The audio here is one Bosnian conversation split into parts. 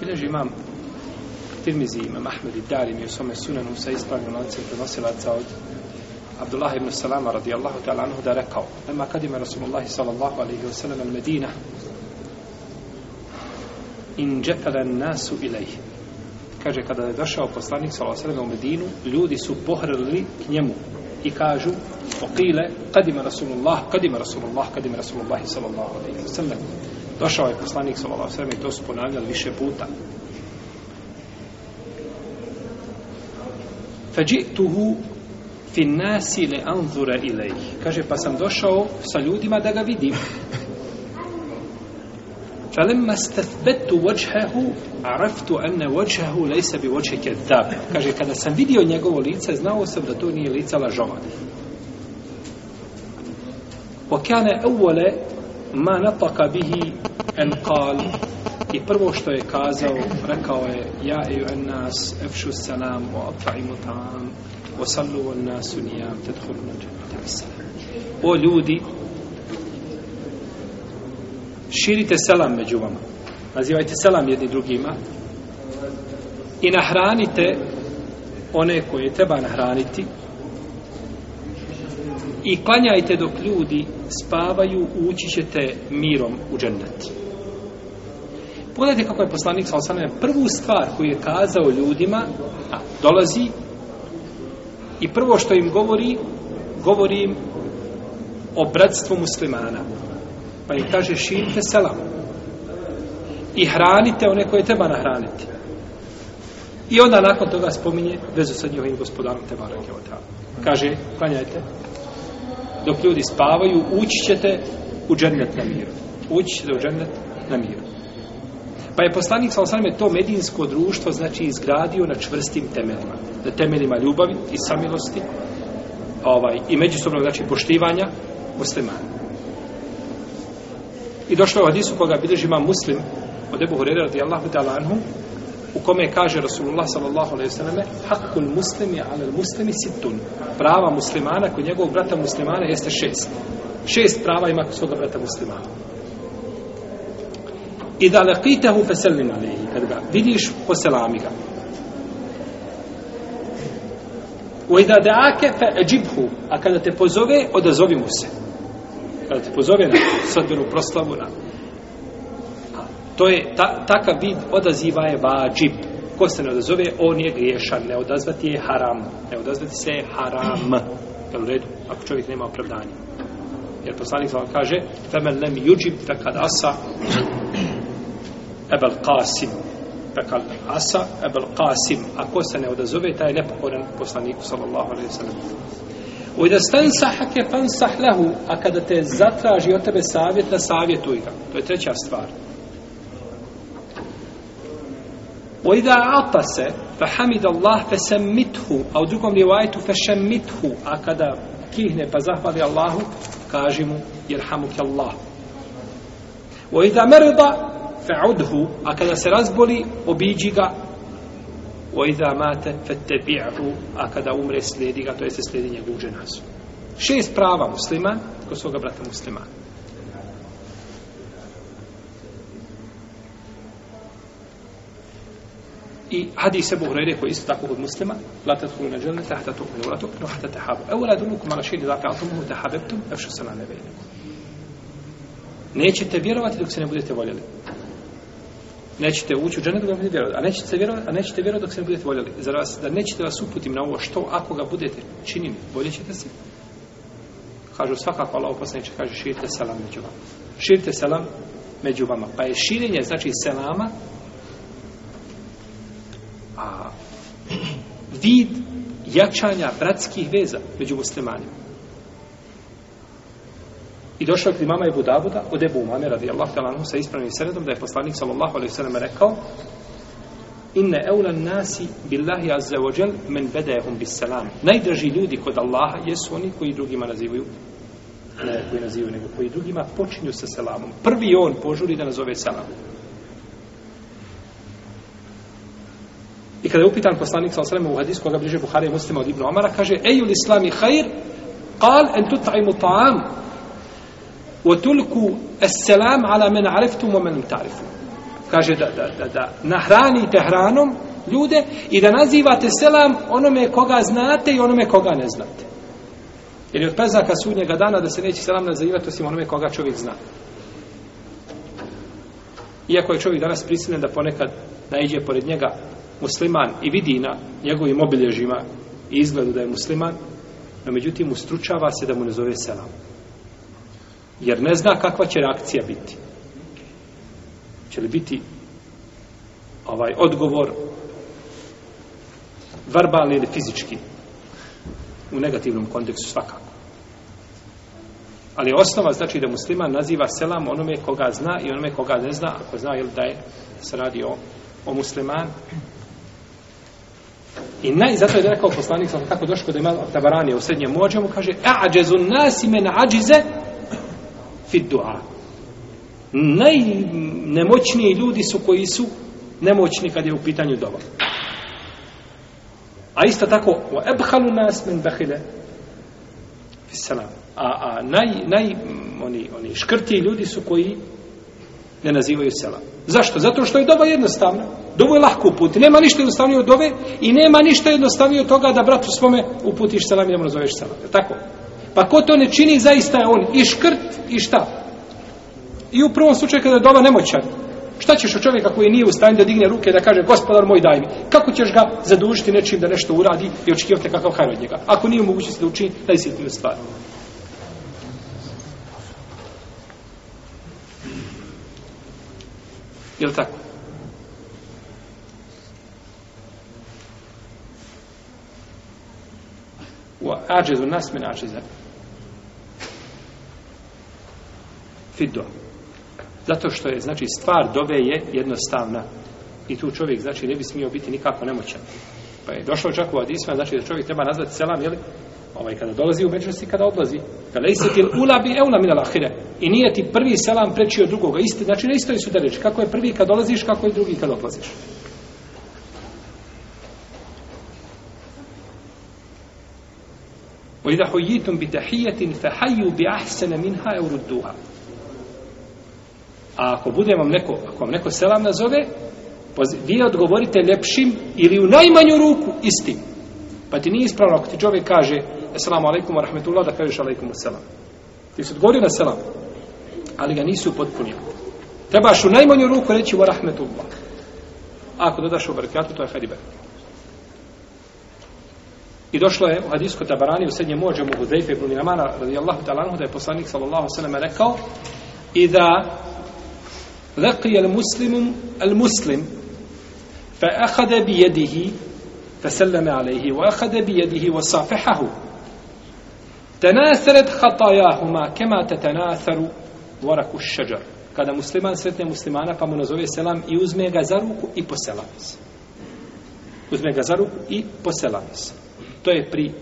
Bileži imam Tirmizi imam Ahmed i Dari mi u svome sunanu sa ispravnim lancem prenosilaca od Abdullah ibn Salama radijallahu ta'ala anhu da rekao Nema kad ima Rasulullah sallallahu alaihi wa sallam al Medina in džepele nasu ilaih kaže kada je došao poslanik sallallahu alaihi wa sallam u Medinu ljudi su pohrlili k njemu i kažu okile kad ima Rasulullah kad ima Rasulullah kad ima Rasulullah sallallahu alaihi wa sallam Došao je poslanik sa Allahov sveme i to su ponavljali više puta. Fajituhu fi nasi le anzura ilaih. Kaže, pa sam došao sa ljudima da ga vidim. Falemma stathbetu vajhahu, araftu anna vajhahu lejse bi vajhe kezab. Kaže, kada sam vidio njegovo lice, znao sam da to nije lica lažovanih. Wa kana awwala ma nataka bihi en qal i prvo što je kazao rekao je ja eju en nas efšu salam wa atfa'imu ta'am wa sallu wa nasu nijam tedhulu na džemata o ljudi širite selam među vama nazivajte selam jedni drugima i nahranite one koje treba nahraniti i klanjajte dok ljudi spavaju, ući ćete mirom u džennet. Pogledajte kako je poslanik Salosana prvu stvar koju je kazao ljudima, a, dolazi i prvo što im govori, govori im o bratstvu muslimana. Pa im kaže, širite selam i hranite one koje treba nahraniti. I onda nakon toga spominje vezu sa njihovim gospodarom Tebara Kjavata. Kaže, klanjajte, dok ljudi spavaju, ući ćete u džennet na miru. Ući ćete u džennet na miru. Pa je poslanik sa osaname to medinsko društvo znači izgradio na čvrstim temeljima. Na temeljima ljubavi i samilosti ovaj, i međusobnog znači poštivanja muslimana. I došlo u hadisu koga bilježi ima muslim od Ebu Hurera radijallahu ta'ala anhu u kome kaže Rasulullah sallallahu alejhi ve selleme hakul muslimi alel muslimi situn prava muslimana kod njegovog brata muslimana jeste šest šest prava ima kod svog brata muslimana i da laqitahu fasallim alayhi kad ga vidiš poselami ga wa idha da'aka fa'ajibhu a kada te pozove odazovi mu se kada te pozove na sadbenu proslavu na To je, ta, takav vid odaziva je vađib. Ko se ne odazove, on je griješan. Ne odazvati je haram. Ne odazvati se je haram. Jel u redu? Ako čovjek nema opravdanja. Jer poslanik vam kaže, femen lem juđib takad asa ebel kasim. Takad asa ebel kasim. A ko se ne odazove, taj je nepokoran poslaniku, sallallahu alaihi sallam. U da stan sahake fan sahlehu, a kada te zatraži od tebe savjet, na savjetuj ga. To je treća stvar. وإذا عطس فحمد الله فسمته أو دوكم روايت فشمته أكدا كيهن فزهفل الله كاجم يرحمك الله وإذا مرض فعده أكدا سرزبلي وبيجيك وإذا مات فاتبعه أكدا أمر سليدك تويس سليدين يقول جناس شيء справа مسلمان كسوغ برات مسلمان i hadis Ebu Hrajde koji isto tako kod muslima la tatkulu na dželne tahta tukmini u ratu no hata tahabu evo la dunukum ala šeidi zaka atumuhu tahabebtum evšu sana nebejne nećete vjerovati dok se ne budete voljeli nećete ući u džene dok ne budete vjerovati a nećete, se vjerovati, a nećete vjerovati dok se ne budete voljeli za vas, da nećete vas uputim na ovo što ako ga budete činim, voljet ćete se kažu svakako Allah oposlaniče kaže širite selam među vama širite selam među vama pa je širenje znači selama vid jačanja bratskih veza među muslimanima. I došao kod imama Ebu Davuda, od Ebu Umame, radijallahu ta'ala anhu, sa ispravnim sredom, da je poslanik, sallallahu alaihi sallam, rekao, inne eulan nasi billahi azza wa jel men bedehum bis salam. Najdraži ljudi kod Allaha jesu oni koji drugima nazivaju ne koji nazivaju, nego koji drugima počinju sa selamom. Prvi on požuri da nazove selamom. I kada je upitan poslanik sa osreme u hadisu koga bliže Buhari muslima od Ibn Omara, kaže, eju li islami hajr, kal en tutaimu ta'am, wa tulku esselam ala men ariftum wa menum tarifum. Kaže da, da, da, da nahranite hranom ljude i da nazivate selam onome koga znate i onome koga ne znate. Jer je od preznaka sudnjega dana da se neće selam nazivati osim onome koga čovjek zna. Iako je čovjek danas prisilen da ponekad najđe pored njega musliman i vidi na njegovim obilježima i izgledu da je musliman, no međutim ustručava se da mu ne zove selam. Jer ne zna kakva će reakcija biti. Će li biti ovaj odgovor verbalni ili fizički u negativnom kontekstu svakako. Ali osnova znači da musliman naziva selam onome koga zna i onome koga ne zna, ako zna ili da je se radi o, o musliman, I naj, zato je rekao poslanik, sam tako došlo kod imala Tabarani u srednjem mođe, mu kaže, a'đezu nasi men a'đize fit du'a. Najnemoćniji ljudi su koji su nemoćni kad je u pitanju dova. A isto tako, o ebhalu nas men bahile fissalam. A, a naj, naj, oni, oni škrti ljudi su koji ne nazivaju selam. Zašto? Zato što je doba jednostavna. Dobu je lahko uputi. Nema ništa jednostavnije od dove i nema ništa jednostavnije od toga da bratu svome uputiš selam i da mu nazoveš selam. Tako? Pa ko to ne čini, zaista je on i škrt i šta? I u prvom slučaju kada je dova nemoćan, šta ćeš od čovjeka koji nije u stanju da digne ruke da kaže gospodar moj daj mi, kako ćeš ga zadužiti nečim da nešto uradi i očekivati kakav hajr od njega? Ako nije u mogućnosti da učini, daj si stvar. Je li tako? U ađezu nas min ađeza. Fiddo. Zato što je, znači, stvar dove je jednostavna. I tu čovjek, znači, ne bi smio biti nikako nemoćan. Pa je došlo čak u Adisma, znači da čovjek treba nazvati selam, jeli? Ovaj, kada dolazi u međusti, kada odlazi. Kada isi til ula bi eula minala hire. I nije ti prvi selam preći od drugoga. Isti, znači, ne isto su da reči. Kako je prvi kad dolaziš, kako je drugi kad oplaziš. O idha hujitum bi tahijetin fe haju bi ahsene minha euru duha. A ako bude vam neko, ako vam neko selam nazove, vi odgovorite ljepšim ili u najmanju ruku istim. Pa ti nije ispravno ako ti čovjek kaže Assalamu alaikum wa rahmetullah da kažeš alaikum wa salam. Ti se odgovorio na selam ali ga nisu potpunili. Trebaš u najmanju ruku reći wa rahmetullah. Ako dodaš u barakatu, to je hajdi I došlo je u hadisku tabarani u srednje mođe mu Huzayfe ibn Ninamana radijallahu talanhu da je poslanik sallallahu sallam rekao i da leqi al muslimum al muslim fa ahade bi jedihi fa sallame alaihi wa ahade bi jedihi wa safihahu tenasaret hatajahuma kema te tenasaru varaku šeđar. Kada musliman sretne muslimana, pa mu nazove selam i uzme ga za ruku i poselami se. Uzme ga za ruku i poselami se. To je pri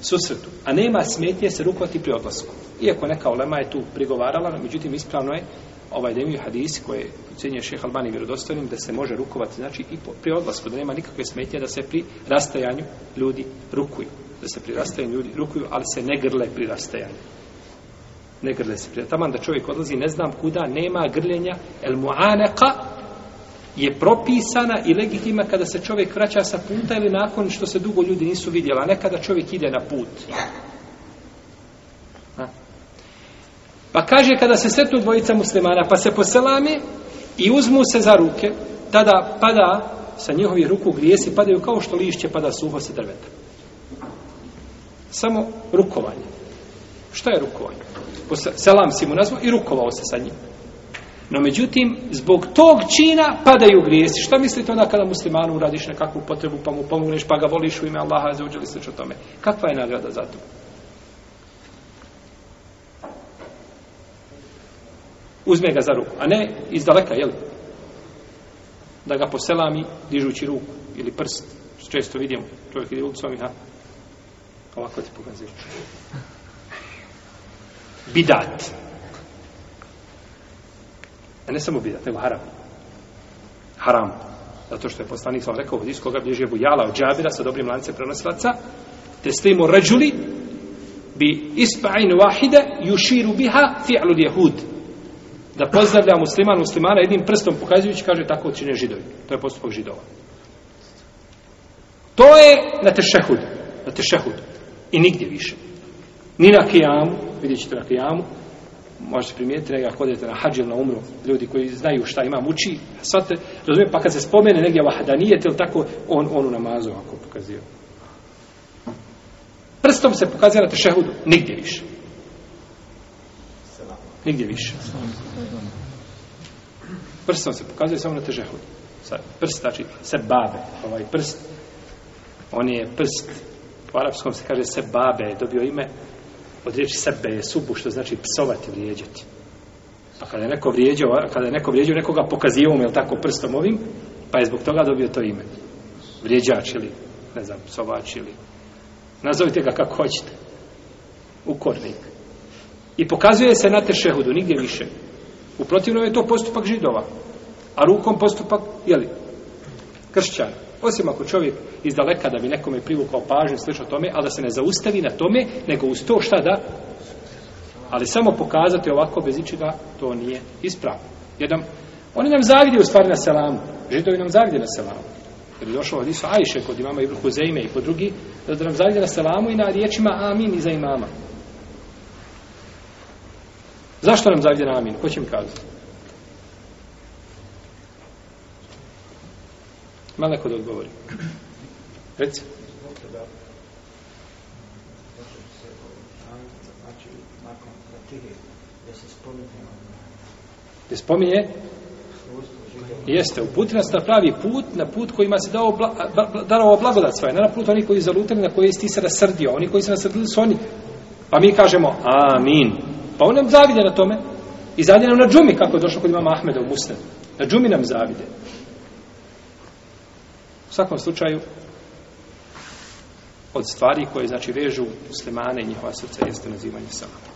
susretu. A nema smetnje se rukovati pri odlasku. Iako neka olema je tu prigovarala, međutim ispravno je ovaj demiju hadisi koje ucenje šeha Albani vjerodostojnim da se može rukovati znači i po, pri odlasku, da nema nikakve smetnje da se pri rastajanju ljudi rukuju. Da se pri rastajanju ljudi rukuju, ali se ne grle pri rastajanju ne grle se prijatelj. Taman da čovjek odlazi, ne znam kuda, nema grljenja. El mu'aneqa je propisana i legitima kada se čovjek vraća sa puta ili nakon što se dugo ljudi nisu vidjeli, a nekada čovjek ide na put. Ha? Pa kaže kada se sretnu dvojica muslimana, pa se poselami i uzmu se za ruke, tada pada sa njihovi ruku grijesi, padaju kao što lišće pada suho sa drveta. Samo rukovanje. Šta je rukovanje? Selam si mu nazvao i rukovao se sa njim. No međutim, zbog tog čina padaju grijesi. Šta mislite onda kada muslimanu uradiš nekakvu potrebu pa mu pomogneš pa ga voliš u ime Allaha za uđeli sveč o tome? Kakva je nagrada za to? Uzme ga za ruku, a ne iz daleka, jel? Da ga poselami dižući ruku ili prst. Često vidimo, čovjek ide ulicom i ha, ovako ti pokazuju bidat. A ne samo bidat, nego haram. Haram. Zato što je poslanik sam rekao, iz koga bježe bujala od džabira sa dobrim lance prenoslaca, te stejmo rađuli bi isba'in wahide juširu biha fi'lu ljehud. Da pozdravlja musliman muslimana jednim prstom pokazujući, kaže, tako čine židovi. To je postupak židova. To je na tešehud. Na tešehud. I nigdje više ni na kijamu, vidjet ćete na kijamu, možete primijetiti, nega hodete na hađ ili na umru, ljudi koji znaju šta ima, muči, svate, razumije, pa kad se spomene negdje vahadanijet ili tako, on, on u namazu ovako pokazio. Prstom se pokazio na tešehudu, nigdje više. Nigdje više. Prstom se pokazuje samo na tešehudu. Prst, znači, se bave, ovaj prst, on je prst, u arapskom se kaže se babe, dobio ime od riječi sebe je subu, što znači psovati, vrijeđati. Pa kada je neko vrijeđao, kada je neko vrijeđao, nekoga pokazivom, jel tako, prstom ovim, pa je zbog toga dobio to ime. Vrijeđač ili, ne znam, psovač ili... Nazovite ga kako hoćete. Ukornik. I pokazuje se na te šehudu, nigdje više. Uprotivno je to postupak židova. A rukom postupak, jeli, kršćana. Osim ako čovjek iz daleka da bi nekome privukao pažnju, slično tome, ali da se ne zaustavi na tome, nego uz to šta da? Ali samo pokazati ovako bez ičega, to nije ispravno. Jedan, oni nam zavide u stvari na selamu. Židovi nam zavide na selamu. Jer je došlo Hadisu Ajše kod imama Ibn Huzeime i kod drugi, da nam zavide na selamu i na riječima Amin iza imama. Zašto nam zavide na Amin? Ko će mi kazati? Meleko da odgovori. Reci. Gdje spominje? Jeste, uputi nas na pravi put, na put kojima se dao, bla, dao ovo blagodat svoje, ne na put oni koji zalutili, na koji ti se rasrdio, oni koji se rasrdili su oni. Pa mi kažemo, amin. Pa on nam zavide na tome. I zavide nam na džumi, kako je došlo kod imama Ahmeda u Musnedu. Na džumi nam zavide. U svakom slučaju, od stvari koje znači vežu muslimane i njihova srca jeste nazivanje samata.